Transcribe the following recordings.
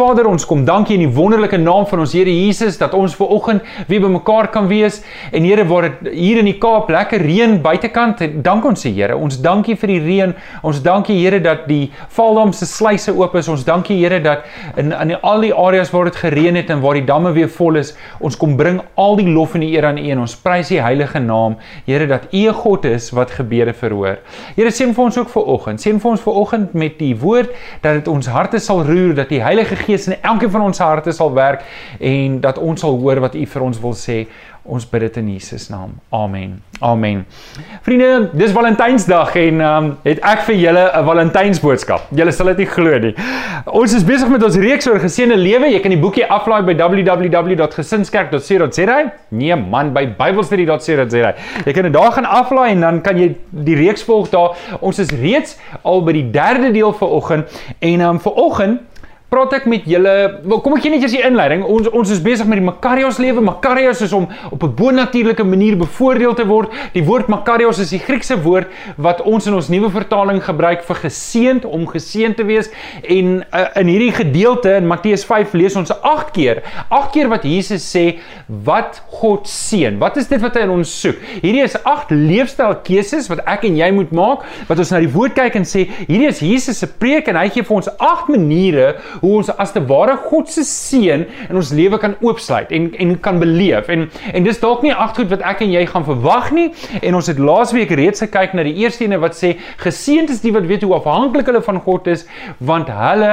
Vader, ons kom dankie in die wonderlike naam van ons Here Jesus dat ons ver oggend weer bymekaar kan wees. En Here, waar dit hier in die Kaap lekker reën buitekant, dank ons se Here. Ons dankie vir die reën. Ons dankie Here dat die Valdam se sluise oop is. Ons dankie Here dat in in al die areas waar dit gereën het en waar die damme weer vol is, ons kom bring al die lof en die eer aan U en ons prys U heilige naam. Here dat U 'n God is wat gebede verhoor. Here seën vir ons ook vir oggend. Seën vir ons vir oggend met die woord dat dit ons harte sal roer, dat die Heilige in elkeen van ons harte sal werk en dat ons sal hoor wat U vir ons wil sê. Ons bid dit in Jesus naam. Amen. Amen. Vriende, dis Valentynsdag en ehm um, het ek vir julle 'n Valentynsboodskap. Julle sal dit nie glo nie. Ons is besig met ons reeks oor geseënde lewe. Jy kan die boekie aflaai by www.gesinskerk.co.za. Nee man, by bybelstudie.co.za. Jy kan dit daar gaan aflaai en dan kan jy die reeks volg daar. Ons is reeds al by die derde deel vanoggend en ehm um, vanoggend praat ek met julle. Kom ek gee net eers die inleiding. Ons ons is besig met die Makarios lewe. Makarios is om op 'n bonatuurlike manier bevoordeel te word. Die woord Makarios is die Griekse woord wat ons in ons nuwe vertaling gebruik vir geseënd, om geseënd te wees. En uh, in hierdie gedeelte in Matteus 5 lees ons 8 keer, 8 keer wat Jesus sê wat God seën. Wat is dit wat hy in ons soek? Hierdie is 8 leefstylkeuses wat ek en jy moet maak, wat ons na die woord kyk en sê, hierdie is Jesus se preek en hy gee vir ons 8 maniere hoe ons as te ware God se seën in ons lewe kan oopsluit en en kan beleef. En en dis dalk nie agt goed wat ek en jy gaan verwag nie. En ons het laasweek reeds gekyk na die eerste ene wat sê geseënd is die wat weet hoe afhanklik hulle van God is, want hulle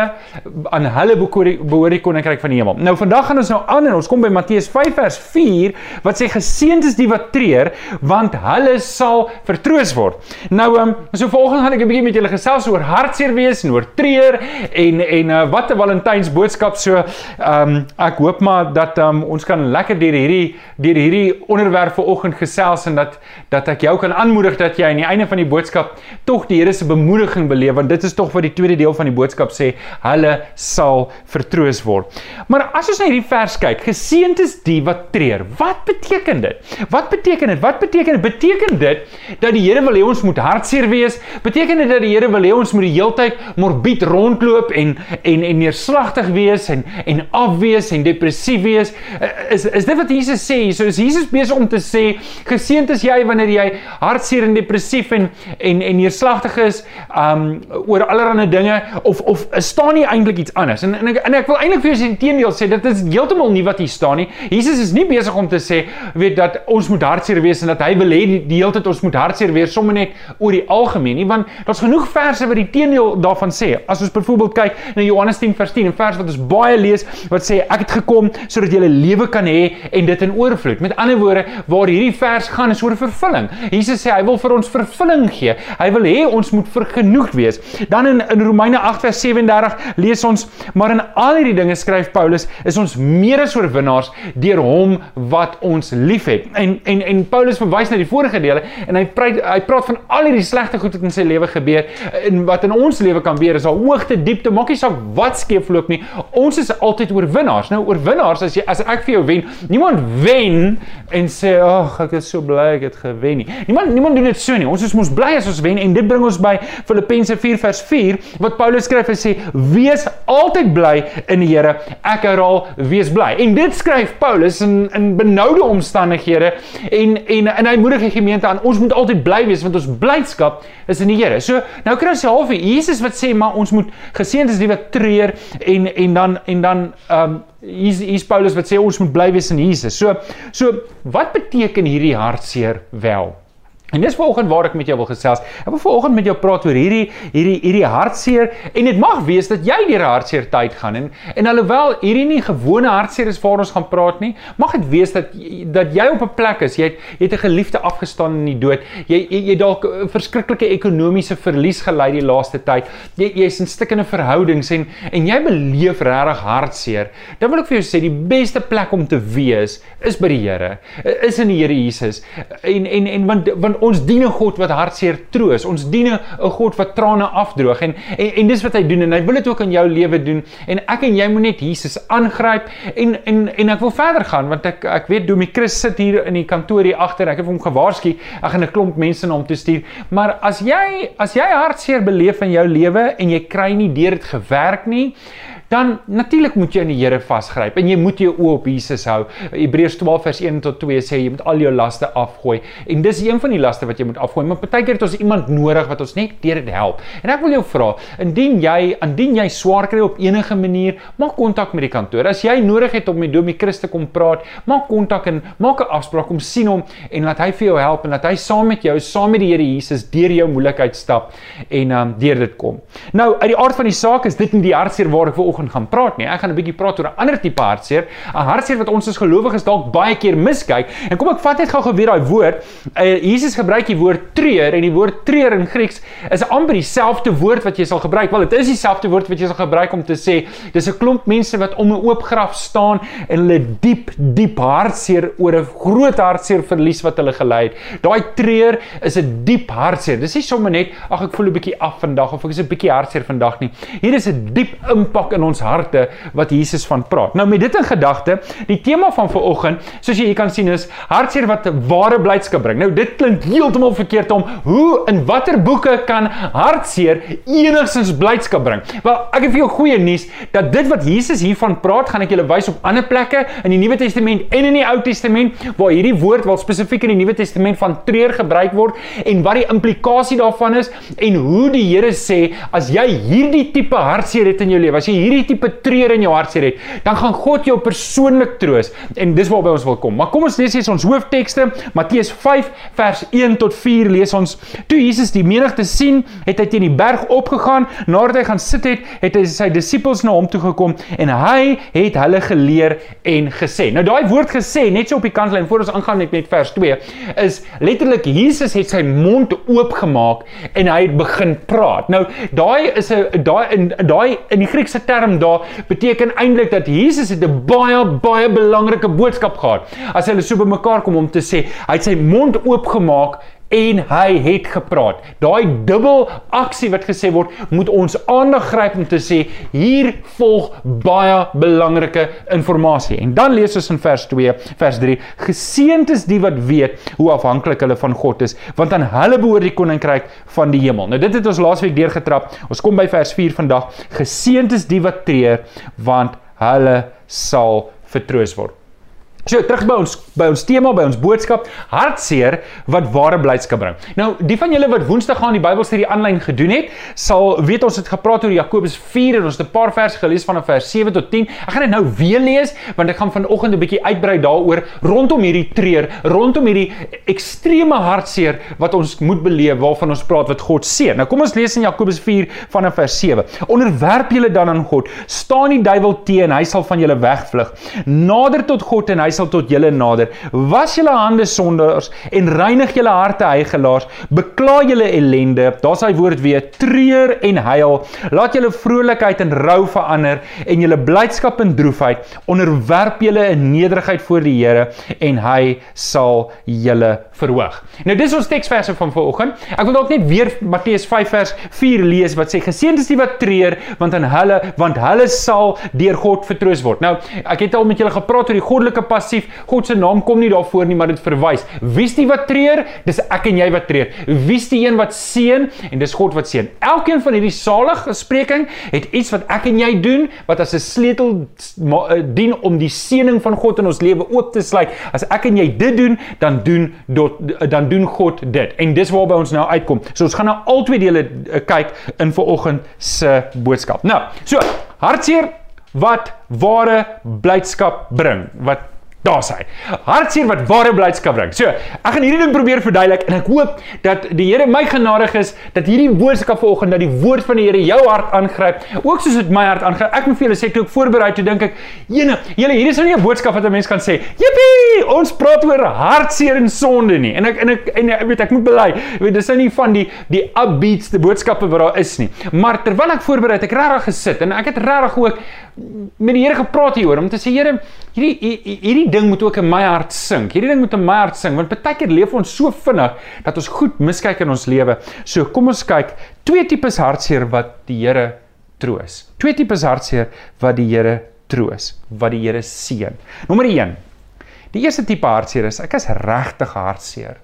aan hulle behoort die koninkryk van die hemel. Nou vandag gaan ons nou aan en ons kom by Matteus 5 vers 4 wat sê geseënd is die wat treur, want hulle sal vertroos word. Nou um, so volgens gaan ek 'n bietjie met julle gesels oor hartseer wees en oor treur en en uh, wat Valentyns boodskap. So ehm um, ek hoop maar dat ehm um, ons kan lekker deur hierdie deur hierdie onderwerp vanoggend gesels en dat dat ek jou kan aanmoedig dat jy aan die einde van die boodskap tog die Here se bemoediging beleef want dit is tog wat die tweede deel van die boodskap sê, hulle sal vertroos word. Maar as ons na hierdie vers kyk, geseënd is die wat treur. Wat beteken dit? Wat beteken dit? Wat beteken dit? Beteken dit dat die Here wil hê ons moet hartseer wees? Beteken dit dat die Here wil hê ons moet die heeltyd morbied rondloop en en en neerslagtig wees en en afwees en depressief wees. Eh, is is dit wat Jesus sê? So is Jesus besig om te sê geseënd is jy wanneer jy hartseer en depressief en en en neerslagtig is um oor allerlei dinge of of staan nie eintlik iets anders. En en ek, en ek wil eintlik vir jou sê teendeel sê dit is heeltemal nie wat hier staan nie. Jesus is nie besig om te sê weet dat ons moet hartseer wees en dat hy wil hê die, die hele tyd ons moet hartseer wees sommer net oor die algemeen nie want daar's genoeg verse wat die teendeel daarvan sê. As ons byvoorbeeld kyk na Johannes 10 vers 10 'n vers wat ons baie lees wat sê ek het gekom sodat jy lewe kan hê en dit in oorvloed. Met ander woorde, waar hierdie vers gaan is oor vervulling. Jesus sê hy wil vir ons vervulling gee. Hy wil hê ons moet vergenoegd wees. Dan in in Romeine 8 vers 37 lees ons maar in al hierdie dinge skryf Paulus is ons meer as oorwinnaars deur hom wat ons liefhet. En en en Paulus verwys na die vorige dele en hy praat hy praat van al hierdie slegte goed wat in sy lewe gebeur en wat in ons lewe kan gebeur is al hoogte diepte maak nie saak wat skeefloop nie. Ons is altyd oorwinnaars. Nou oorwinnaars as jy as ek vir jou wen, niemand wen en sê ag ek is so bly ek het gewen nie. Niemand niemand doen dit so nie. Ons is mos bly as ons wen en dit bring ons by Filippense 4 vers 4 wat Paulus skryf en sê wees altyd bly in die Here. Ek herhaal wees bly. En dit skryf Paulus in in benoude omstandighede en en en hy moedig die gemeente aan ons moet altyd bly wees want ons blydskap is in die Here. So nou kry ons half Jesus wat sê maar ons moet geseënd is die wat treur en en dan en dan ehm um, hier's hier's Paulus wat sê ons moet bly wees in Jesus. So so wat beteken hierdie hartseer wel? En dis vanoggend waar ek met jou wil gesels. Ek wil vanoggend met jou praat oor hierdie hierdie hierdie hartseer en dit mag wees dat jy deur 'n hartseer tyd gaan en en alhoewel hierdie nie gewone hartseer is waar ons gaan praat nie, mag dit wees dat dat jy op 'n plek is, jy het jy het 'n geliefde afgestaan in die dood. Jy jy, jy dalk verskriklike ekonomiese verlies gely die laaste tyd. Jy jy's in stikkende verhoudings en en jy beleef regtig hartseer. Dan wil ek vir jou sê die beste plek om te wees is by die Here. Is in die Here Jesus. En en en want want ons dien 'n God wat hartseer troos. Ons dien 'n God wat trane afdroog en, en en dis wat hy doen en hy wil dit ook in jou lewe doen. En ek en jy moet net Jesus aangryp en en en ek wil verder gaan want ek ek weet Domie Chris sit hier in die kantoor hier agter. Ek het hom gewaarsku. Ek gaan 'n klomp mense na hom toe stuur. Maar as jy as jy hartseer beleef in jou lewe en jy kry nie deur dit gewerk nie, dan natuurlik moet jy in die Here vasgryp en jy moet jou oë op Jesus hou. Hebreërs 12 vers 1 tot 2 sê jy moet al jou laste afgooi. En dis een van die laste wat jy moet afgooi, maar partykeer het ons iemand nodig wat ons net deur dit help. En ek wil jou vra, indien jy indien jy swaar kry op enige manier, maak kontak met die kantoor. As jy nodig het om met Domie Christus kom praat, maak kontak en maak 'n afspraak om sien hom en laat hy vir jou help en laat hy saam met jou, saam met die Here Jesus deur jou moeilikheid stap en um deur dit kom. Nou, uit die aard van die saak is dit nie die hartseer waar ek vanoggend gaan praat nie. Ek gaan 'n bietjie praat oor 'n ander tipe hartseer, 'n hartseer wat ons as gelowiges dalk baie keer miskyk. En kom ek vat net gou-gou weer daai woord. Uh, Jesus gebruik die woord treur en die woord treur in Grieks is amper dieselfde woord wat jy sal gebruik. Wel, dit is dieselfde woord wat jy sal gebruik om te sê dis 'n klomp mense wat om 'n oop graf staan en hulle diep diep hartseer oor 'n groot hartseer verlies wat hulle gely het. Daai treur is 'n diep hartseer. Dis nie sommer net ag ek voel 'n bietjie af vandag of ek is 'n bietjie hartseer vandag nie. Hier is 'n diep impak in ons harte wat Jesus van praat. Nou met dit in gedagte, die tema van vanoggend, soos jy hier kan sien is hartseer wat ware blydskap bring. Nou dit klink heeltemal verkeerd om hoe in watter boeke kan hartseer enigstens blydskap bring? Wel, ek het vir jou goeie nuus dat dit wat Jesus hiervan praat, gaan ek julle wys op ander plekke in die Nuwe Testament en in die Ou Testament waar hierdie woord wel spesifiek in die Nuwe Testament van treur gebruik word en wat die implikasie daarvan is en hoe die Here sê as jy hierdie tipe hartseer het in jou lewe, as jy hierdie tipe treur in jou hartseer het, dan gaan God jou persoonlik troos en dis waarby ons wil kom. Maar kom ons lees eers ons hooftekste, Matteus 5 vers 1 tot 4 lees ons. Toe Jesus die menigte sien, het hy teen die berg opgegaan, nadat hy gaan sit het, het hy sy disippels na hom toe gekom en hy het hulle geleer en gesê. Nou daai woord gesê, net so op die kantlyn voor ons aangaan net met vers 2, is letterlik Jesus het sy mond oopgemaak en hy het begin praat. Nou daai is 'n daai in daai in die Griekse term daar beteken eintlik dat Jesus het 'n baie baie belangrike boodskap gehad. As hulle so bymekaar kom om te sê, hy het sy mond oopgemaak en hy het gepraat. Daai dubbel aksie wat gesê word, moet ons aandag gryp om te sê hier volg baie belangrike inligting. En dan lees ons in vers 2, vers 3: Geseënd is die wat weet hoe afhanklik hulle van God is, want aan hulle behoort die koninkryk van die hemel. Nou dit het ons laasweek deurgetrap. Ons kom by vers 4 vandag. Geseënd is die wat treur, want hulle sal vertroos word. So terug by ons by ons tema by ons boodskap hartseer wat ware blydskap bring. Nou die van julle wat Woensdag gaan die Bybelstudie aanlyn gedoen het, sal weet ons het gepraat oor Jakobus 4 en ons het 'n paar verse gelees van vers 7 tot 10. Ek gaan dit nou weer lees want ek gaan vanoggend 'n bietjie uitbrei daaroor rondom hierdie treur, rondom hierdie ekstreme hartseer wat ons moet beleef waarvan ons praat wat God seën. Nou kom ons lees in Jakobus 4 vanaf vers 7. Onderwerp julle dan aan God. Staan die duiwel teen, hy sal van julle wegvlug. Nader tot God en hy sal tot julle nader. Was julle hande sondaars en reinig julle harte heiligelaars. Bekla julle ellende. Daar's hy woord weer treur en huil. Laat julle vrolikheid in rou verander en julle blydskap in droefheid. Onderwerp julle in nederigheid voor die Here en hy sal julle verhoog. Nou dis ons teksverse van vanoggend. Ek wil dalk net weer Matteus 5 vers 4 lees wat sê geseënd is die wat treur want aan hulle want hulle sal deur God vertroos word. Nou ek het al met julle gepraat oor die goddelike pas passief. God se naam kom nie daarvoor nie, maar dit verwys. Wie's die wat treur? Dis ek en jy wat treur. Wie's die een wat seën? En dis God wat seën. Elkeen van hierdie salige spreking het iets wat ek en jy doen wat as 'n sleutel eh, dien om die seëning van God in ons lewe oop te sluit. As ek en jy dit doen, dan doen dot, dan doen God dit. En dis waarby ons nou uitkom. So ons gaan nou al twee dele uh, kyk in vanoggend se boodskap. Nou, so hartseer wat ware blydskap bring. Wat Daar's hy. Hartseer wat ware blydskap bring. So, ek gaan hierdie ding probeer verduidelik en ek hoop dat die Here my genadig is dat hierdie boodskap vanoggend dat die woord van die Here jou hart aangryp, ook soos dit my hart aangryp. Ek moet vir julle sê toe ek voorberei toe dink ek, "Jene, julle hier is nou nie 'n boodskap wat 'n mens kan sê, "Jippie, ons praat oor hartseer en sonde nie." En ek en ek en ek weet ek moet bely. Weet dis nou nie van die die upbeats die boodskappe wat daar is nie. Maar terwyl ek voorberei het, ek regtig gesit en ek het regtig ook met die Here gepraat hieroor om te sê Here, hierdie hierdie ding moet ook in my hart sink. Hierdie ding moet in my hart sink want baie keer leef ons so vinnig dat ons goed miskyk in ons lewe. So kom ons kyk twee tipes hartseer wat die Here troos. Twee tipes hartseer wat die Here troos, wat die Here seën. Nommer 1. Die eerste tipe hartseer is ek is regtig hartseer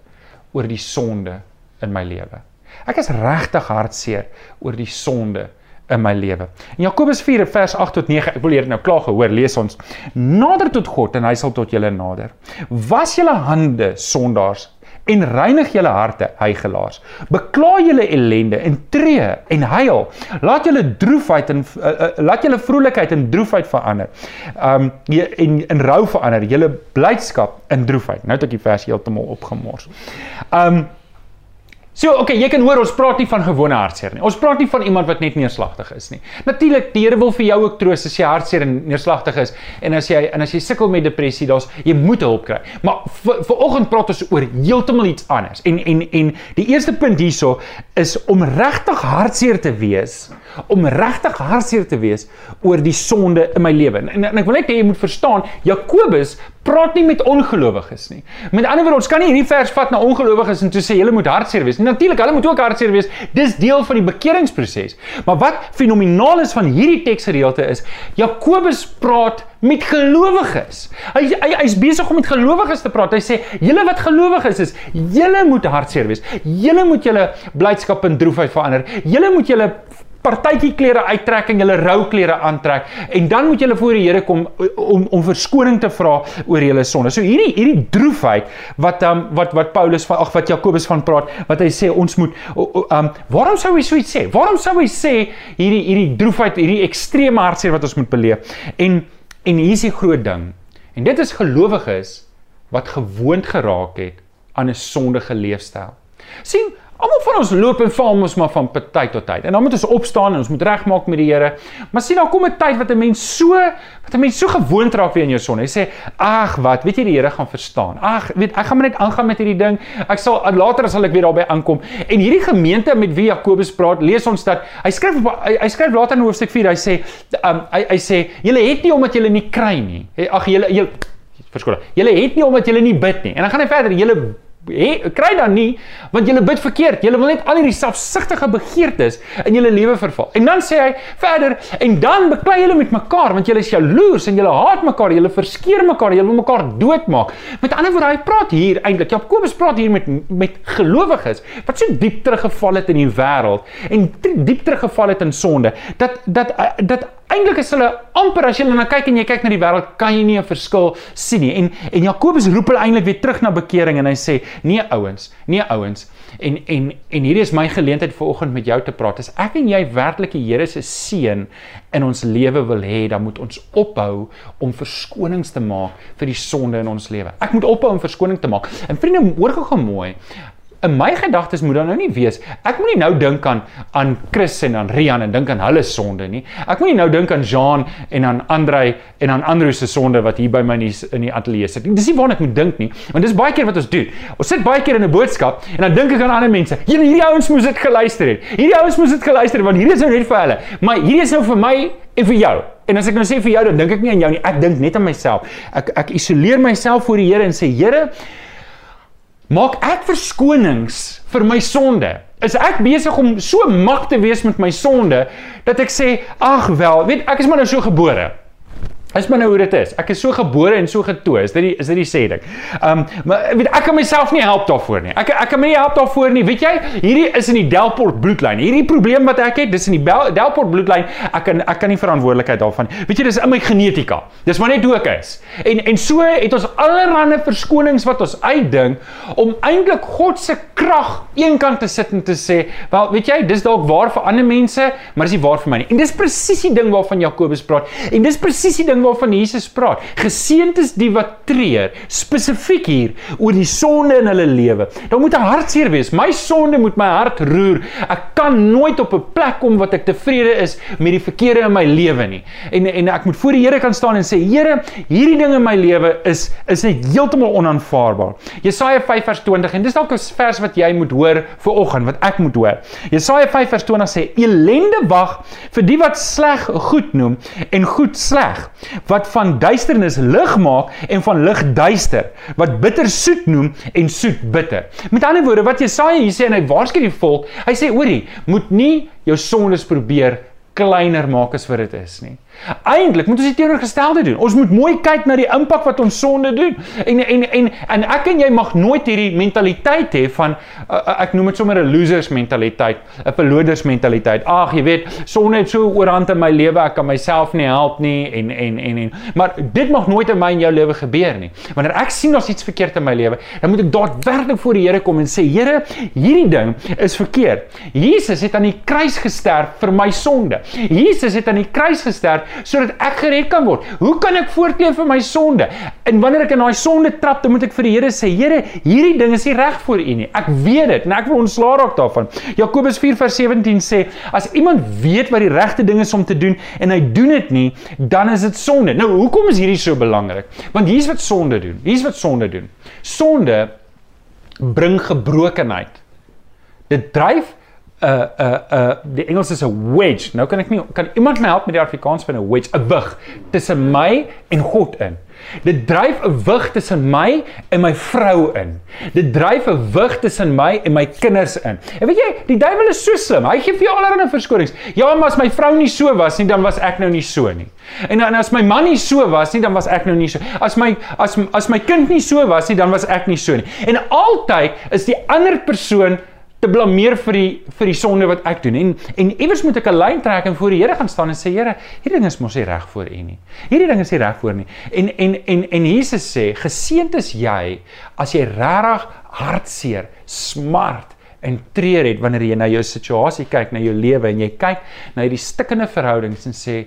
oor die sonde in my lewe. Ek is regtig hartseer oor die sonde in my lewe. In Jakobus 4 vers 8 tot 9, ek wil hier nou klaar gehoor, lees ons: Nader tot God en hy sal tot julle nader. Was julle hande sondaars en reinig julle harte, heiligelaars. Bekla julle ellende en tree en huil. Laat julle droefheid en uh, uh, laat julle vrolikheid in droefheid verander. Um en in rou verander. Julle blydskap in droefheid. Nou het ek die vers heeltemal opgemors. Um So, okay, jy kan hoor ons praat nie van gewone hartseer nie. Ons praat nie van iemand wat net neerslagtig is nie. Natuurlik, die Here wil vir jou ook troos as jy hartseer en neerslagtig is en as jy en as jy sukkel met depressie, daar's jy moet hulp kry. Maar vir vanoggend praat ons oor heeltemal iets anders. En en en die eerste punt hierso is om regtig hartseer te wees, om regtig hartseer te wees oor die sonde in my lewe. En, en ek wil net hê jy moet verstaan, Jakobus praat nie met ongelowiges nie. Met ander woorde, ons kan nie hierdie vers vat na ongelowiges en toe sê julle moet hartseer wees. Natuurlik, hulle moet ook hartseer wees. Dis deel van die bekeringsproses. Maar wat fenomenaal is van hierdie teksgedeelte is Jakobus praat met gelowiges. Hy hy hy's besig om met gelowiges te praat. Hy sê: "Julle wat gelowig is, is julle moet hartseer wees. Julle moet julle blydskap in droefheid verander. Julle moet julle partytjie klere uittrek en julle rou klere aantrek en dan moet julle voor die Here kom om om verskoning te vra oor julle sonde. So hierdie hierdie droefheid wat um, wat wat Paulus van ag wat Jakobus van praat, wat hy sê ons moet um waarom sou hy so iets sê? Waarom sou hy sê hierdie hierdie droefheid, hierdie ekstreme hartseer wat ons moet beleef? En en hier is die groot ding. En dit is gelowiges wat gewoond geraak het aan 'n sondige leefstyl. sien Almal van ons loop en val mos maar van tyd tot tyd. En dan moet ons opstaan en ons moet regmaak met die Here. Maar sien daar kom 'n tyd wat 'n mens so wat 'n mens so gewoond raak weer in jou son. Hy sê: "Ag, wat, weet jy die Here gaan verstaan. Ag, weet ek gaan maar net aangaan met hierdie ding. Ek sal later sal ek weer daarby aankom." En hierdie gemeente met wie Jakobus praat, lees ons dat hy skryf hy, hy skryf later in hoofstuk 4, hy sê um, hy hy sê: "Julle het nie omdat julle nie kry nie. Ag, julle julle verskoon. Julle het nie omdat julle nie bid nie." En dan gaan hy verder: "Julle He, kry dan nie want jy bid verkeerd. Jy wil net al hierdie selfsugtige begeertes in jou lewe verval. En dan sê hy verder en dan beklei julle met mekaar want julle is jaloers en julle haat mekaar, julle verskeer mekaar, julle wil mekaar doodmaak. Met ander woorde, hy praat hier eintlik Jakobus praat hier met met gelowiges wat so diep teruggeval het in die wêreld en diep teruggeval het in sonde dat dat dat Eintlik is hulle amper as jy na kyk en jy kyk na die wêreld, kan jy nie 'n verskil sien nie. En en Jakobus roep hulle eintlik weer terug na bekering en hy sê: "Nee ouens, nee ouens." En en en hierdie is my geleentheid vanoggend met jou te praat. As ek en jy werklik die Here se seën in ons lewe wil hê, dan moet ons ophou om verskonings te maak vir die sonde in ons lewe. Ek moet ophou om verskoning te maak. En vriende, hoor gou mooi in my gedagtes moet dan nou nie wees. Ek moenie nou dink aan aan Chris en aan Rian en dink aan hulle sonde nie. Ek moenie nou dink aan Jean en aan Andrei en aan Andrew se sonde wat hier by my in die, in die ateljee sit dis nie waarna ek moet dink nie want dis baie keer wat ons doen. Ons sit baie keer in 'n boodskap en dan dink ek aan ander mense. Julle hierdie ouens moes dit geluister het. Hierdie ouens moes dit geluister het want hierdie is nou net vir hulle. Maar hierdie is nou vir my en vir jou. En as ek nou sê vir jou dan dink ek nie aan jou nie. Ek dink net aan myself. Ek ek isoleer myself voor die Here en sê Here maak ek verskonings vir my sonde. Is ek besig om so mak te wees met my sonde dat ek sê, ag wel, weet ek is maar nou so gebore. Is maar nou hoe dit is. Ek is so gebore en so getoe. Is dit die is dit die sê ding. Um maar weet ek kan myself nie help daarvoor nie. Ek ek kan my nie help daarvoor nie. Weet jy, hierdie is in die Delport bloedlyn. Hierdie probleem wat ek het, dis in die Delport bloedlyn. Ek kan ek kan nie verantwoordelikheid daarvan. Weet jy, dis in my genetika. Dis maar net hoe ek is. En en so het ons allerlei verskonings wat ons uitdink om eintlik God se krag eenkant te sit en te sê, wel, weet jy, dis dalk waar vir ander mense, maar dis nie waar vir my nie. En dis presies die ding waarvan Jakobus praat. En dis presies die ding waarvan Jesus praat. Geseënd is die wat treur, spesifiek hier oor die sonde in hulle lewe. Daar moet 'n hartseer wees. My sonde moet my hart roer. Ek kan nooit op 'n plek kom wat ek tevrede is met die verkeerde in my lewe nie. En en ek moet voor die Here kan staan en sê, Here, hierdie ding in my lewe is is net heeltemal onaanvaarbaar. Jesaja 5 vers 20 en dis dalk 'n vers wat jy moet hoor vir oggend wat ek moet hoor. Jesaja 5 vers 20 sê: "Elende wag vir die wat sleg goed noem en goed sleg, wat van duisternis lig maak en van lig duister, wat bitter soet noem en soet bitter. Met ander woorde wat Jesaja hier sê en hy waarsku die volk, hy sê hoorie, moet nie jou sondes probeer kleiner maak as wat dit is nie. Eintlik moet ons die teenoorgestelde doen. Ons moet mooi kyk na die impak wat ons sonde doen. En en en en ek en jy mag nooit hierdie mentaliteit hê van uh, ek noem dit sommer 'n losers mentaliteit, 'n verloders mentaliteit. Ag, jy weet, sonde het so oorhand in my lewe, ek kan myself nie help nie en en en en maar dit mag nooit in my en jou lewe gebeur nie. Wanneer ek sien daar's iets verkeerd in my lewe, dan moet ek daadwerklik voor die Here kom en sê, Here, hierdie ding is verkeerd. Jesus het aan die kruis gesterf vir my sonde. Jesus het aan die kruis gesterf sodat ek gered kan word. Hoe kan ek voortleef in my sonde? En wanneer ek in daai sonde trap, dan moet ek vir die Here sê, Here, hierdie ding is nie reg vir U nie. Ek weet dit en ek wil ontslaa raak daarvan. Jakobus 4:17 sê, as iemand weet wat die regte ding is om te doen en hy doen dit nie, dan is dit sonde. Nou, hoekom is hierdie so belangrik? Want hier's wat sonde doen. Hier's wat sonde doen. Sonde bring gebrokenheid. Dit dryf 'n 'n 'n die Engels is 'n wedge. Nou kan ek nie kan iemand my help met die Afrikaans van 'n wedge, 'n wig tussen my en God in. Dit dryf 'n wig tussen my en my vrou in. Dit dryf 'n wig tussen my en my kinders in. En weet jy, die duiwel is so slim. Hy gee vir jou allerlei verskonings. Ja, maar as my vrou nie so was nie, dan was ek nou nie so nie. En dan as my man nie so was nie, dan was ek nou nie so. As my as as my kind nie so was nie, dan was ek nie so nie. En altyd is die ander persoon te blameer vir die vir die sonde wat ek doen. En en iewers moet ek 'n lyn trek en voor die Here gaan staan en sê Here, hierdie ding is mos nie reg voor U nie. Hierdie ding is nie reg voor nie. En en en en Jesus sê, geseënd is jy as jy regtig hartseer, smart en treur het wanneer jy na jou situasie kyk, na jou lewe en jy kyk na hierdie stikkende verhoudings en sê,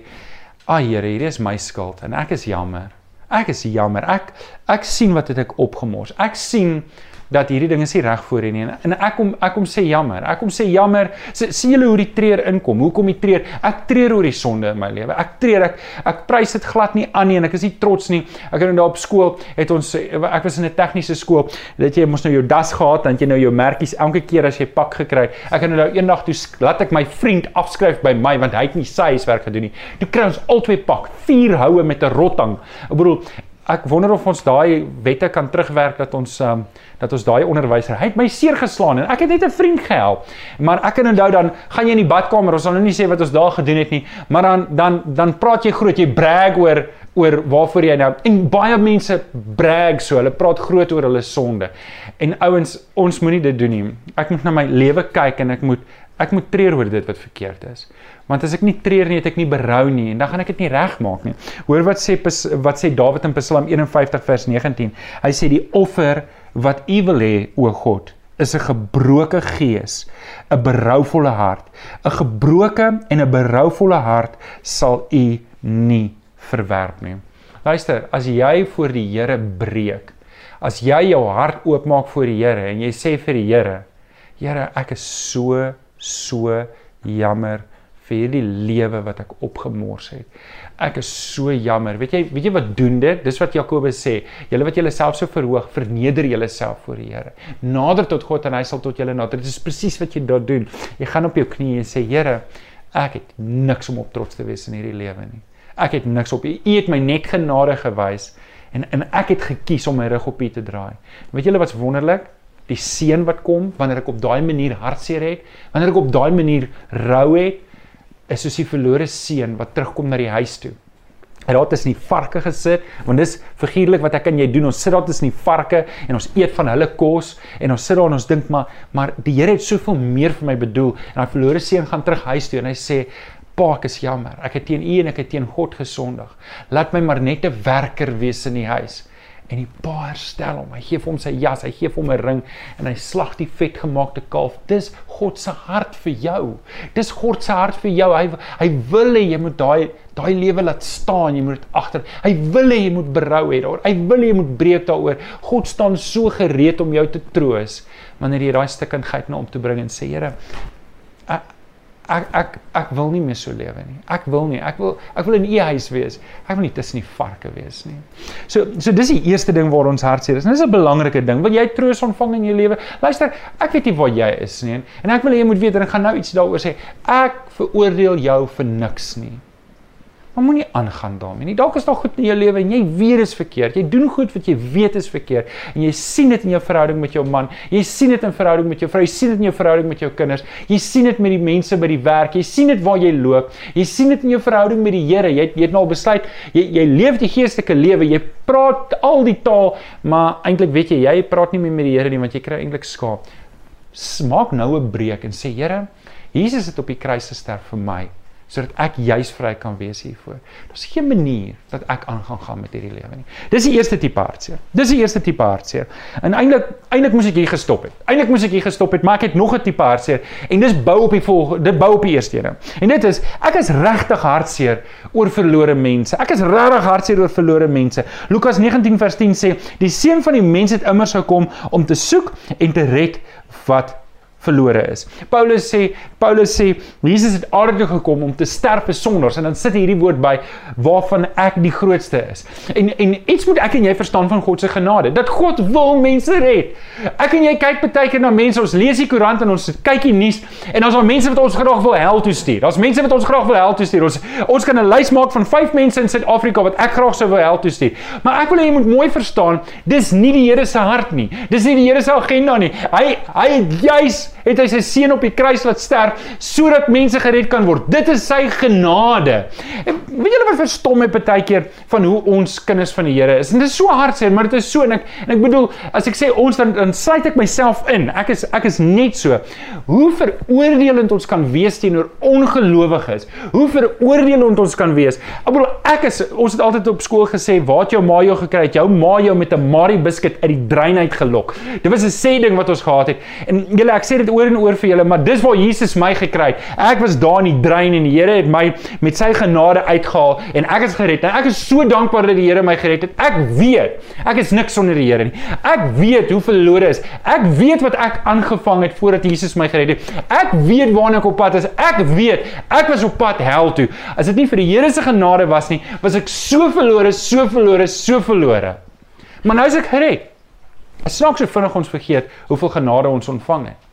"Ag Here, hierdie is my skuld en ek is jammer. Ek is jammer. Ek ek sien wat het ek opgemors. Ek sien dat hierdie ding is nie reg voor nie en ek kom ek kom sê jammer. Ek kom sê jammer. Sien julle hoe die treur inkom? Hoekom die treur? Ek treur oor die sonde in my lewe. Ek treur ek ek prys dit glad nie aan nie en ek is nie trots nie. Ek het nou daar op skool het ons ek was in 'n tegniese skool. Dat jy mos nou jou das gehad dan jy nou jou merkies elke keer as jy pak gekry. Ek het nou eendag toe laat ek my vriend afskryf by my want hy het nie sy huiswerk gedoen nie. Toe kry ons albei pak vier houe met 'n rottang. Ek bedoel ek wonder of ons daai wette kan terugwerk dat ons um, dat ons daai onderwyser hy het my seer geslaan en ek het net 'n vriend gehelp. Maar ek kan onthou dan gaan jy in die badkamer ons sal nou nie sê wat ons daar gedoen het nie maar dan dan dan praat jy groot jy brag oor oor waarvoor jy nou en baie mense brag so hulle praat groot oor hulle sonde en ouens ons moenie dit doen nie ek moet na my lewe kyk en ek moet ek moet treur oor dit wat verkeerd is Want as ek nie treur nie, het ek nie berou nie en dan gaan ek dit nie regmaak nie. Hoor wat sê wat sê Dawid in Psalm 51 vers 19. Hy sê die offer wat U wil hê, o God, is 'n gebroke gees, 'n berouvolle hart. 'n Gebroke en 'n berouvolle hart sal U nie verwerp nie. Luister, as jy voor die Here breek, as jy jou hart oopmaak voor die Here en jy sê vir die Here, Here, ek is so so jammer vir hierdie lewe wat ek opgemors het. Ek is so jammer. Weet jy, weet jy wat doen dit? Dis wat Jakobus sê. Julle wat julleself so verhoog, verneder julleself voor die Here. Nader tot God en hy sal tot julle nader. Dit is presies wat jy daar doen. Jy gaan op jou knieë en sê, Here, ek het niks om op trots te wees in hierdie lewe nie. Ek het niks op U. U het my net genade gewys en en ek het gekies om my rug op U te draai. Weet julle wat's wonderlik? Die seën wat kom wanneer ek op daai manier hartseer het, wanneer ek op daai manier rou het, is soos die verlore seun wat terugkom na die huis toe. En daar tussen die varke gesit, want dis figuurlik wat ek en jy doen. Ons sit daar tussen die varke en ons eet van hulle kos en ons sit daar en ons dink maar maar die Here het soveel meer vir my bedoel. En daai verlore seun gaan terug huis toe en hy sê Pa, ek is jammer. Ek het teen U en ek het teen God gesondig. Laat my maar net 'n werker wees in die huis en die pa herstel hom. Hy gee vir hom sy jas, hy gee vir hom 'n ring en hy slag die vetgemaakte kalf. Dis God se hart vir jou. Dis God se hart vir jou. Hy hy wil hê jy moet daai daai lewe laat staan. Jy moet agter. Hy wil hê jy moet berou hê daaroor. Hy wil hê jy moet breek daaroor. God staan so gereed om jou te troos wanneer jy daai stukkinheid na hom toe bring en sê Here, ek ek ek wil nie meer so lewe nie. Ek wil nie. Ek wil ek wil in u huis wees. Ek wil nie tussen die varke wees nie. So so dis die eerste ding waar ons hartseer is. Dis 'n belangrike ding. Wil jy troos ontvang in jou lewe? Luister, ek weet nie waar jy is nie en ek wil hê jy moet weet en ek gaan nou iets daaroor sê. Ek veroordeel jou vir niks nie. Maar moenie aangaan daarmee nie. Dalk is daar goed in jou lewe en jy weet dit is verkeerd. Jy doen goed wat jy weet is verkeerd en jy sien dit in jou verhouding met jou man. Jy sien dit in verhouding met jou vrou. Jy sien dit in jou verhouding met jou kinders. Jy sien dit met die mense by die werk. Jy sien dit waar jy loop. Jy sien dit in jou verhouding met die Here. Jy jy het nou besluit jy jy leef die geestelike lewe. Jy praat al die taal, maar eintlik weet jy jy praat nie meer met die Here nie want jy kry eintlik skaap. Maak nou 'n breek en sê Here, Jesus het op die kruis gesterf vir my sodat ek juis vry kan wees hiervoor. Daar's geen manier dat ek aan gaan gaan met hierdie lewe nie. Dis die eerste tipe hartseer. Dis die eerste tipe hartseer. En eintlik eintlik moes ek hier gestop het. Eintlik moes ek hier gestop het, maar ek het nog 'n tipe hartseer en dis bou op die volgende, dit bou op die eerste een. En dit is ek is regtig hartseer oor verlore mense. Ek is regtig hartseer oor verlore mense. Lukas 19 vers 10 sê die seun van die mens het immers gekom om te soek en te red wat verlore is. Paulus sê Paulus sê Jesus het aarde toe gekom om te sterf vir sondaars en dan sit hierdie woord by waarvan ek die grootste is. En en iets moet ek en jy verstaan van God se genade dat God wil mense red. Ek en jy kyk baie keer na mense, ons lees die koerant en ons kyk die nuus en daar's al mense wat ons graag wil hel toe stuur. Daar's mense wat ons graag wil hel toe stuur. Ons ons kan 'n lys maak van 5 mense in Suid-Afrika wat ek graag sou wil hel toe stuur. Maar ek wil hê jy moet mooi verstaan, dis nie die Here se hart nie. Dis nie die Here se agenda nie. Hy hy het juis het hy sy seun op die kruis laat sterf sodat mense gered kan word. Dit is sy genade. En weet julle wat verstom my baie keer van hoe ons kinders van die Here is. En dit is so hartseer, maar dit is so en ek en ek bedoel as ek sê ons dan dan sluit ek myself in. Ek is ek is net so. Hoe veroordelend ons kan wees teenoor ongelowiges. Hoe veroordelend ons kan wees. Ek bedoel ek is ons het altyd op skool gesê waar het jou ma jou gekry het? Jou ma jou met 'n Marie biscuit uit die drein uit gelok. Dit was 'n sê ding wat ons gehad het. En julle ek sê dit oor en oor vir julle, maar dis waar Jesus my gekry het. Ek was daar in die drein en die Here het my met sy genade uitgehaal en ek is gered. En ek is so dankbaar dat die Here my gered het. Ek weet, ek is niks sonder die Here nie. Ek weet hoe verlore is. Ek weet wat ek aangevang het voordat Jesus my gered het. Ek weet waarna ek op pad is. Ek weet ek was op pad hel toe. As dit nie vir die Here se genade was nie, was ek so verlore, so verlore, so verlore. Maar nou is ek gered. Dit snaaks so vinnig ons vergeet hoeveel genade ons ontvang het.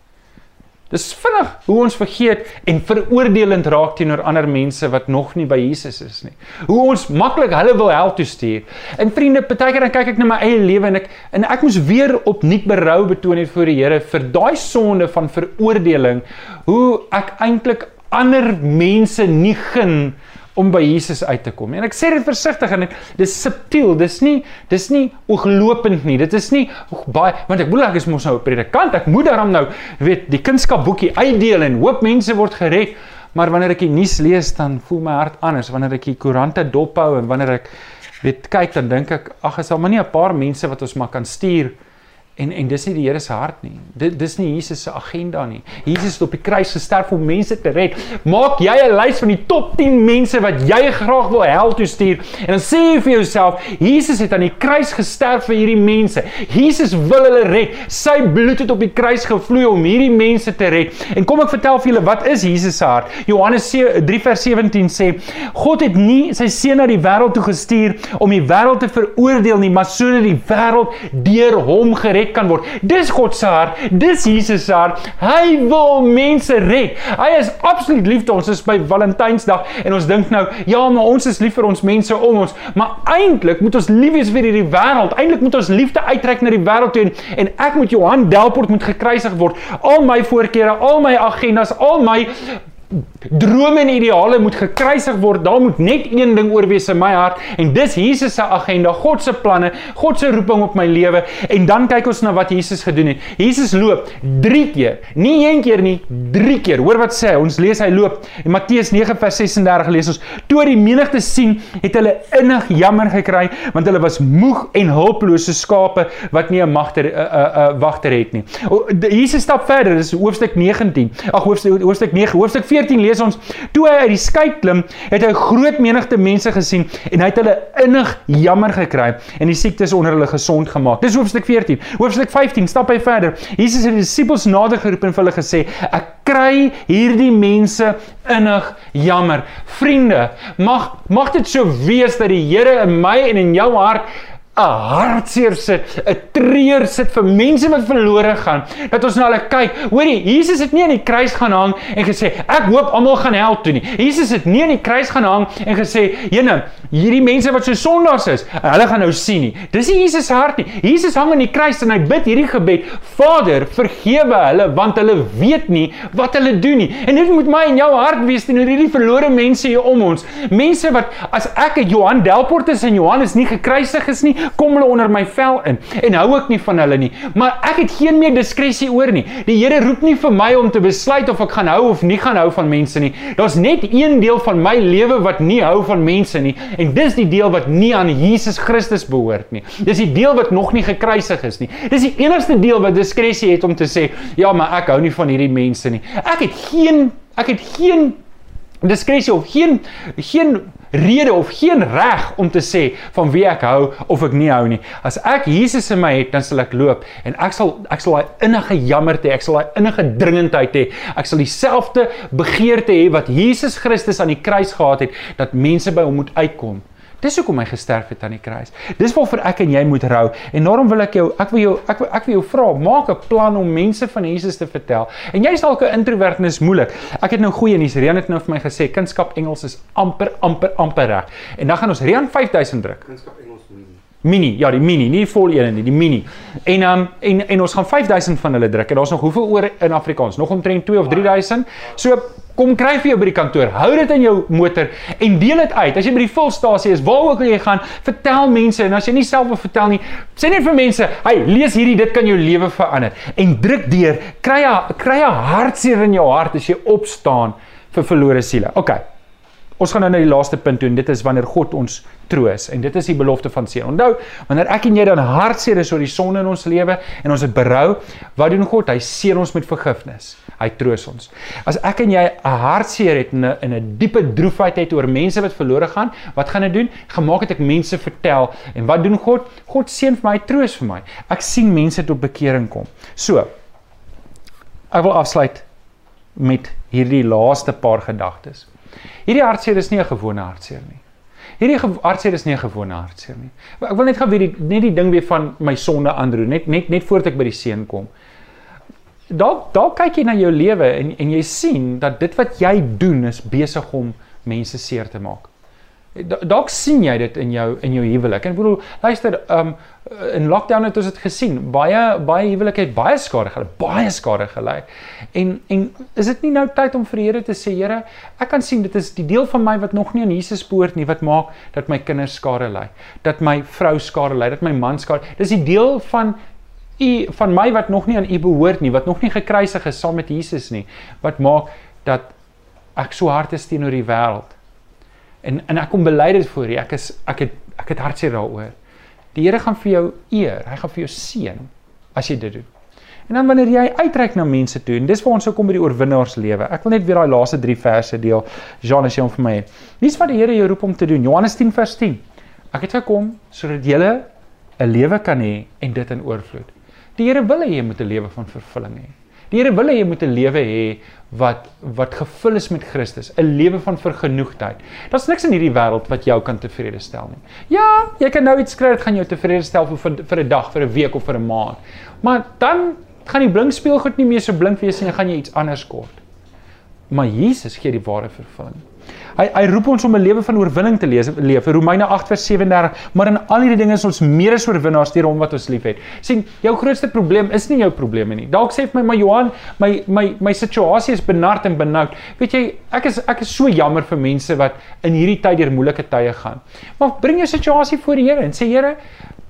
Dis vinnig hoe ons vergeet en veroordelend raak teenoor ander mense wat nog nie by Jesus is nie. Hoe ons maklik hulle wil help toe stuur. En vriende, partykeer dan kyk ek na my eie lewe en ek en ek moes weer opnuut berou betoon het voor die Here vir daai sonde van veroordeling, hoe ek eintlik ander mense nie gun om by Jesus uit te kom. En ek sê dit versigtig en dis subtiel. Dis nie dis nie ooglopend nie. Dit is nie baie want ek bedoel ek is mos nou 'n predikant. Ek moet daarom nou weet die kunskapboekie uitdeel en hoop mense word gered. Maar wanneer ek die nuus lees dan voel my hart anders. Wanneer ek die koerante dophou en wanneer ek weet kyk dan dink ek ag is al maar nie 'n paar mense wat ons maar kan stuur En en dis nie die Here se hart nie. Dit dis nie Jesus se agenda nie. Jesus het op die kruis gesterf om mense te red. Maak jy 'n lys van die top 10 mense wat jy graag wil hel toe stuur en dan sê jy vir jouself, Jesus het aan die kruis gesterf vir hierdie mense. Jesus wil hulle red. Sy bloed het op die kruis gevloei om hierdie mense te red. En kom ek vertel vir julle wat is Jesus se hart? Johannes 3 vers 17 sê, God het nie sy seun na die wêreld toe gestuur om die wêreld te veroordeel nie, maar sodat die wêreld deur hom gered gered kan word. Dis God se hart, dis Jesus se hart. Hy wil mense red. Hy is absoluut lief vir ons. Ons is by Valentynsdag en ons dink nou, ja, maar ons is lief vir ons mense om ons, maar eintlik moet ons lief wees vir hierdie wêreld. Eintlik moet ons liefde uitreik na die wêreld toe en, en ek moet Johan Delport moet gekruisig word. Al my voorkeure, al my agendas, al my drome en ideale moet gekruisig word. Daar moet net een ding oorwees in my hart en dis Jesus se agenda, God se planne, God se roeping op my lewe. En dan kyk ons na wat Jesus gedoen het. Jesus loop 3 keer, nie een keer nie, 3 keer. Hoor wat sê hy? Ons lees hy loop. In Matteus 9 vers 36 lees ons: "Toe die menigte sien, het hulle innig jammer gekry, want hulle was moeg en hulpeloos soos skape wat nie 'n magter 'n uh, 'n uh, uh, wagter het nie." O, Jesus stap verder. Dis hoofstuk 19. Ag hoofstuk hoofstuk 9, hoofstuk 14 lees ons toe hy uit die skei klim, het hy 'n groot menigte mense gesien en hy het hulle innig jammer gekry en die siektes onder hulle gesond gemaak. Dis hoofstuk 14. Hoofstuk 15 stap hy verder. Jesus het die disippels nader geroep en vir hulle gesê: "Ek kry hierdie mense innig jammer. Vriende, mag mag dit so wees dat die Here in my en in jou hart 'n hartseer sit, 'n treur sit vir mense wat verlore gaan. Dat ons na hulle kyk. Hoorie, Jesus het nie aan die kruis gaan hang en gesê ek hoop almal gaan hel toe nie. Jesus het nie aan die kruis gaan hang en gesê, "Jene, hierdie mense wat so sondaars is, hulle gaan nou sien nie." Dis nie Jesus se hart nie. Jesus hang aan die kruis en hy bid hierdie gebed: "Vader, vergewe hulle want hulle weet nie wat hulle doen nie." En dit moet my en jou hart wees teenoor hierdie verlore mense hier om ons. Mense wat as ek 'n Johan Delport is en Johannes nie gekruisig is nie, kom hulle onder my vel in en hou ek nie van hulle nie. Maar ek het geen meer diskresie oor nie. Die Here roep nie vir my om te besluit of ek gaan hou of nie gaan hou van mense nie. Daar's net een deel van my lewe wat nie hou van mense nie en dis die deel wat nie aan Jesus Christus behoort nie. Dis die deel wat nog nie gekruisig is nie. Dis die enigste deel wat diskresie het om te sê, ja, maar ek hou nie van hierdie mense nie. Ek het geen ek het geen diskresie of geen geen rede of geen reg om te sê van wie ek hou of ek nie hou nie. As ek Jesus in my het, dan sal ek loop en ek sal ek sal daai innige jammerte, ek sal daai innige dringendheid hê. Ek sal dieselfde begeerte hê wat Jesus Christus aan die kruis gehad het dat mense by hom moet uitkom. Dis hoekom hy gesterf het aan die kruis. Dis waarvoor ek en jy moet rou. En daarom wil ek jou ek wil jou ek wil, ek wil jou vra, maak 'n plan om mense van Jesus te vertel. En jy's dalk 'n introvert en is moeilik. Ek het nou goeie nuus. Rian het nou vir my gesê kunskap Engels is amper amper amper reg. En dan gaan ons Rian 5000 druk. Kunskap Engels mini. Ja, die mini, nie die vol een nie, die mini. En um en en ons gaan 5000 van hulle druk. En daar's nog hoeveel oor in Afrikaans? Nog omtrent 2 of 3000. So Kom kry vir jou by die kantoor. Hou dit in jou motor en deel dit uit. As jy by die volstasie is, waar ook al jy gaan, vertel mense en as jy nie self wil vertel nie, sê net vir mense, "Hey, lees hierdie, dit kan jou lewe verander." En druk deur. Kry 'n kry 'n hartseer in jou hart as jy opstaan vir verlore siele. OK. Ons gaan nou na die laaste punt toe en dit is wanneer God ons troos en dit is die belofte van seën. Onthou, wanneer ek en jy dan hartseer is oor die sonde in ons lewe en ons het berou, wat doen God? Hy seën ons met vergifnis. Hy troos ons. As ek en jy 'n hartseer het en 'n in 'n diepe droefheid het oor mense wat verlore gaan, wat gaan ek doen? Gemaak het ek mense vertel en wat doen God? God seën vir my, troos vir my. Ek sien mense tot bekering kom. So, ek wil afsluit met hierdie laaste paar gedagtes. Hierdie hartseer is nie 'n gewone hartseer nie. Hierdie hartseer is nie 'n gewone hartseer nie. Ek wil net gou weer die net die ding weer van my sonde aandroe, net net net voordat ek by die seën kom. Dalk dalk kyk jy na jou lewe en en jy sien dat dit wat jy doen is besig om mense seer te maak. Dalk sien jy dit in jou in jou huwelik. En ek bedoel, luister, um in lockdown het ons dit gesien. Baie baie huwelike het baie skade gelei, baie skade gelei. En en is dit nie nou tyd om vir die Here te sê, Here, ek kan sien dit is die deel van my wat nog nie aan Jesus behoort nie wat maak dat my kinders skade ly, dat my vrou skade ly, dat my man skade. Dis die deel van u van my wat nog nie aan u behoort nie, wat nog nie gekruisig is saam met Jesus nie, wat maak dat ek so hard is teenoor die wêreld. En en ek kom bely dit voor U. Ek is ek het ek het hartseer daaroor. Die Here gaan vir jou eer. Hy gaan vir jou seën as jy dit doen. En dan wanneer jy uitreik na mense toe en dis waar ons sou kom by die oorwinnaars lewe. Ek wil net weer daai laaste 3 verse deel. Jean as jy hom vir my het. Dis wat die Here jou roep om te doen. Johannes 10 vers 10. Ek het gekom sodat jy 'n lewe kan hê en dit in oorvloed. Die Here wil hê jy moet 'n lewe van vervulling hê. Die Here wil hê jy moet 'n lewe hê wat wat gevul is met Christus, 'n lewe van vergenoegdheid. Daar's niks in hierdie wêreld wat jou kan tevrede stel nie. Ja, jy kan nou iets kry wat gaan jou tevrede stel vir vir 'n dag, vir 'n week of vir 'n maand. Maar dan gaan die blink speelgoed nie meer so blink wees en gaan jy iets anders kort. Maar Jesus gee die ware vervulling. Hy hy roep ons om 'n lewe van oorwinning te leef. leef. Romeine 8:37, maar in al hierdie dinge is ons meer as oorwinnaars deur hom wat ons liefhet. sien, jou grootste probleem is nie jou probleme nie. Dalk sê vir my, maar Johan, my my my situasie is benard en benoud. Weet jy, ek is ek is so jammer vir mense wat in hierdie tyd deur moeilike tye gaan. Maar bring jou situasie voor die Here en sê Here,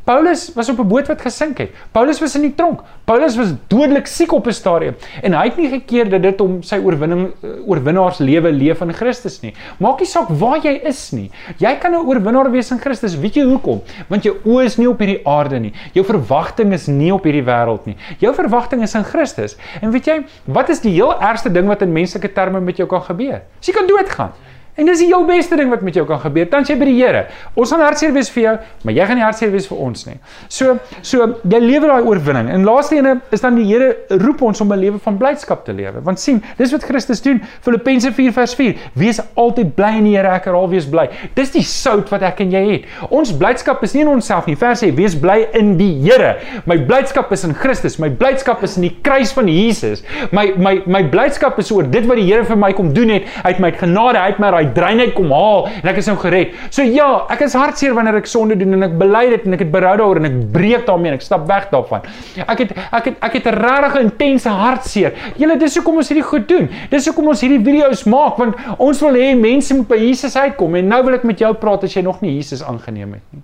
Paulus was op 'n boot wat gesink het. Paulus was in die tronk. Paulus was dodelik siek op 'n stadium en hy het nie gekeer dat dit om sy oorwinning eh, oorwinnaars lewe leef in Christus nie. Maak nie saak waar jy is nie. Jy kan 'n oorwinnaar wees in Christus. Weet jy hoekom? Want jou oë is nie op hierdie aarde nie. Jou verwagting is nie op hierdie wêreld nie. Jou verwagting is in Christus. En weet jy, wat is die heel ergste ding wat in menslike terme met jou kan gebeur? Jy kan doodgaan. En dis die heel beste ding wat met jou kan gebeur. Dan sê by die Here, ons gaan hartseer wees vir jou, maar jy gaan nie hartseer wees vir ons nie. So, so jy lewe daai oorwinning. En laaste ene is dan die Here roep ons om 'n lewe van blydskap te lewe. Want sien, dis wat Christus doen. Filippense 4 vers 4. Wees altyd bly in die Here, ek herhaal wees bly. Dis die sout wat ek en jy het. Ons blydskap is nie in onsself nie. Vers sê, wees bly in die Here. My blydskap is in Christus. My blydskap is in die kruis van Jesus. My my my blydskap is oor dit wat die Here vir my kom doen het. Hy het my genade, hy het my daai dreinheid kom haal en ek is nou gered. So ja, ek is hartseer wanneer ek sonde doen en ek bely dit en ek het berou daaroor en ek breek daarmee en ek stap weg daarvan. Ek het ek het ek het 'n regtig intense hartseer. Julle dis hoekom ons hierdie goed doen. Dis hoekom ons hierdie video's maak want ons wil hê mense moet by Jesus uitkom en nou wil ek met jou praat as jy nog nie Jesus aangeneem het nie.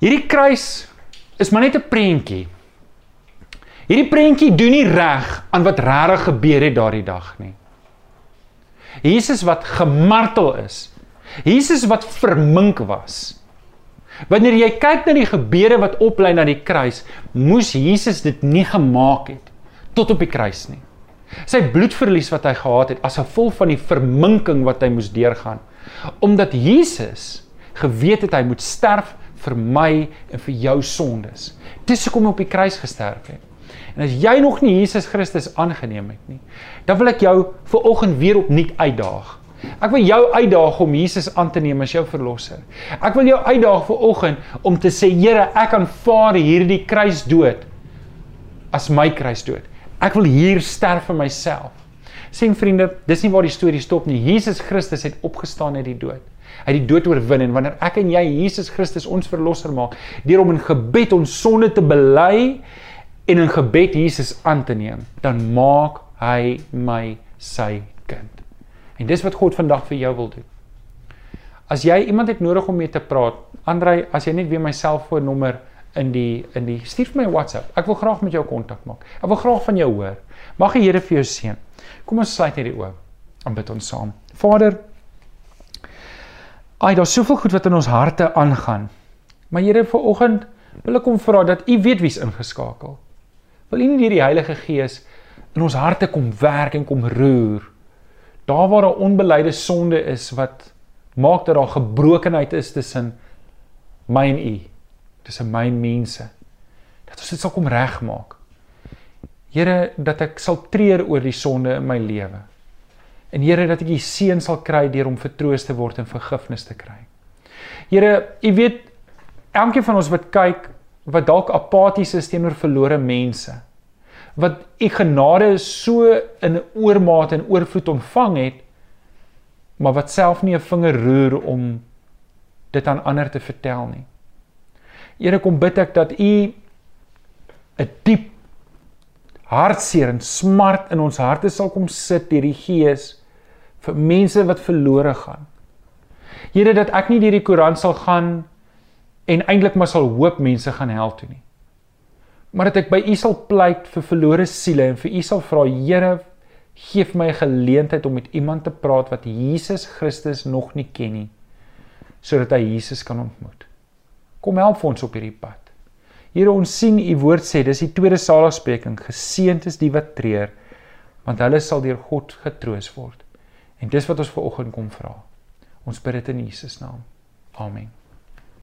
Hierdie kruis is maar net 'n prentjie. Hierdie prentjie doen nie reg aan wat regtig gebeur het daardie dag nie. Jesus wat gemartel is. Jesus wat vermink was. Wanneer jy kyk na die gebeure wat oplei na die kruis, moes Jesus dit nie gemaak het tot op die kruis nie. Sy bloedverlies wat hy gehad het as gevolg van die verminking wat hy moes deurgaan, omdat Jesus geweet het hy moet sterf vir my en vir jou sondes. Dis hoekom hy op die kruis gesterf het. En as jy nog nie Jesus Christus aangeneem het nie, dan wil ek jou vir oggend weer opnuut uitdaag. Ek wil jou uitdaag om Jesus aan te neem as jou verlosser. Ek wil jou uitdaag vir oggend om te sê Here, ek aanvaar hierdie kruisdood as my kruisdood. Ek wil hier sterf vir myself. Sien vriende, dis nie waar die storie stop nie. Jesus Christus het opgestaan uit die dood. Hy het die dood oorwin en wanneer ek en jy Jesus Christus ons verlosser maak, deur om in gebed ons sonde te bely en in gebed Jesus aan te neem, dan maak hy my sy kind. En dis wat God vandag vir jou wil doen. As jy iemand het nodig om mee te praat, Andrei, as jy net weer my selfoonnommer in die in die stuur vir my WhatsApp. Ek wil graag met jou kontak maak. Ek wil graag van jou hoor. Mag die Here vir jou seën. Kom ons sluit hierdie oë. Dan bid ons saam. Vader, ai, daar's soveel goed wat in ons harte aangaan. Maar Here, vir oggend wil ek kom vra dat U weet wie's ingeskakel. Wil U nie deur die Heilige Gees in ons harte kom werk en kom roer? Daar waar 'n onbeleide sonde is wat maak dat daar gebrokenheid is tussen my en U, tussen my en mense. Dat ons dit sal kom regmaak. Here, dat ek sal treur oor die sonde in my lewe. En Here, dat ek U seën sal kry deur om vertroos te word en vergifnis te kry. Here, U weet elkeen van ons wat kyk wat dalk apaties is teenoor verlore mense wat u genade so in oormaat en oorvloed ontvang het maar wat self nie 'n vinger roer om dit aan ander te vertel nie. Here kom bid ek dat u 'n diep hartseer en smart in ons harte sal kom sit deur die Gees vir mense wat verlore gaan. Here dat ek nie deur die koerant sal gaan en eintlik maar sal hoop mense gaan hel toe nie. Maar dat ek by U sal pleit vir verlore siele en vir U sal vra Here gee my 'n geleentheid om met iemand te praat wat Jesus Christus nog nie ken nie sodat hy Jesus kan ontmoet. Kom help vir ons op hierdie pad. Here ons sien U woord sê dis die tweede saligspreking geseënd is die wat treur want hulle sal deur God getroos word. En dis wat ons ver oggend kom vra. Ons bid dit in Jesus naam. Amen.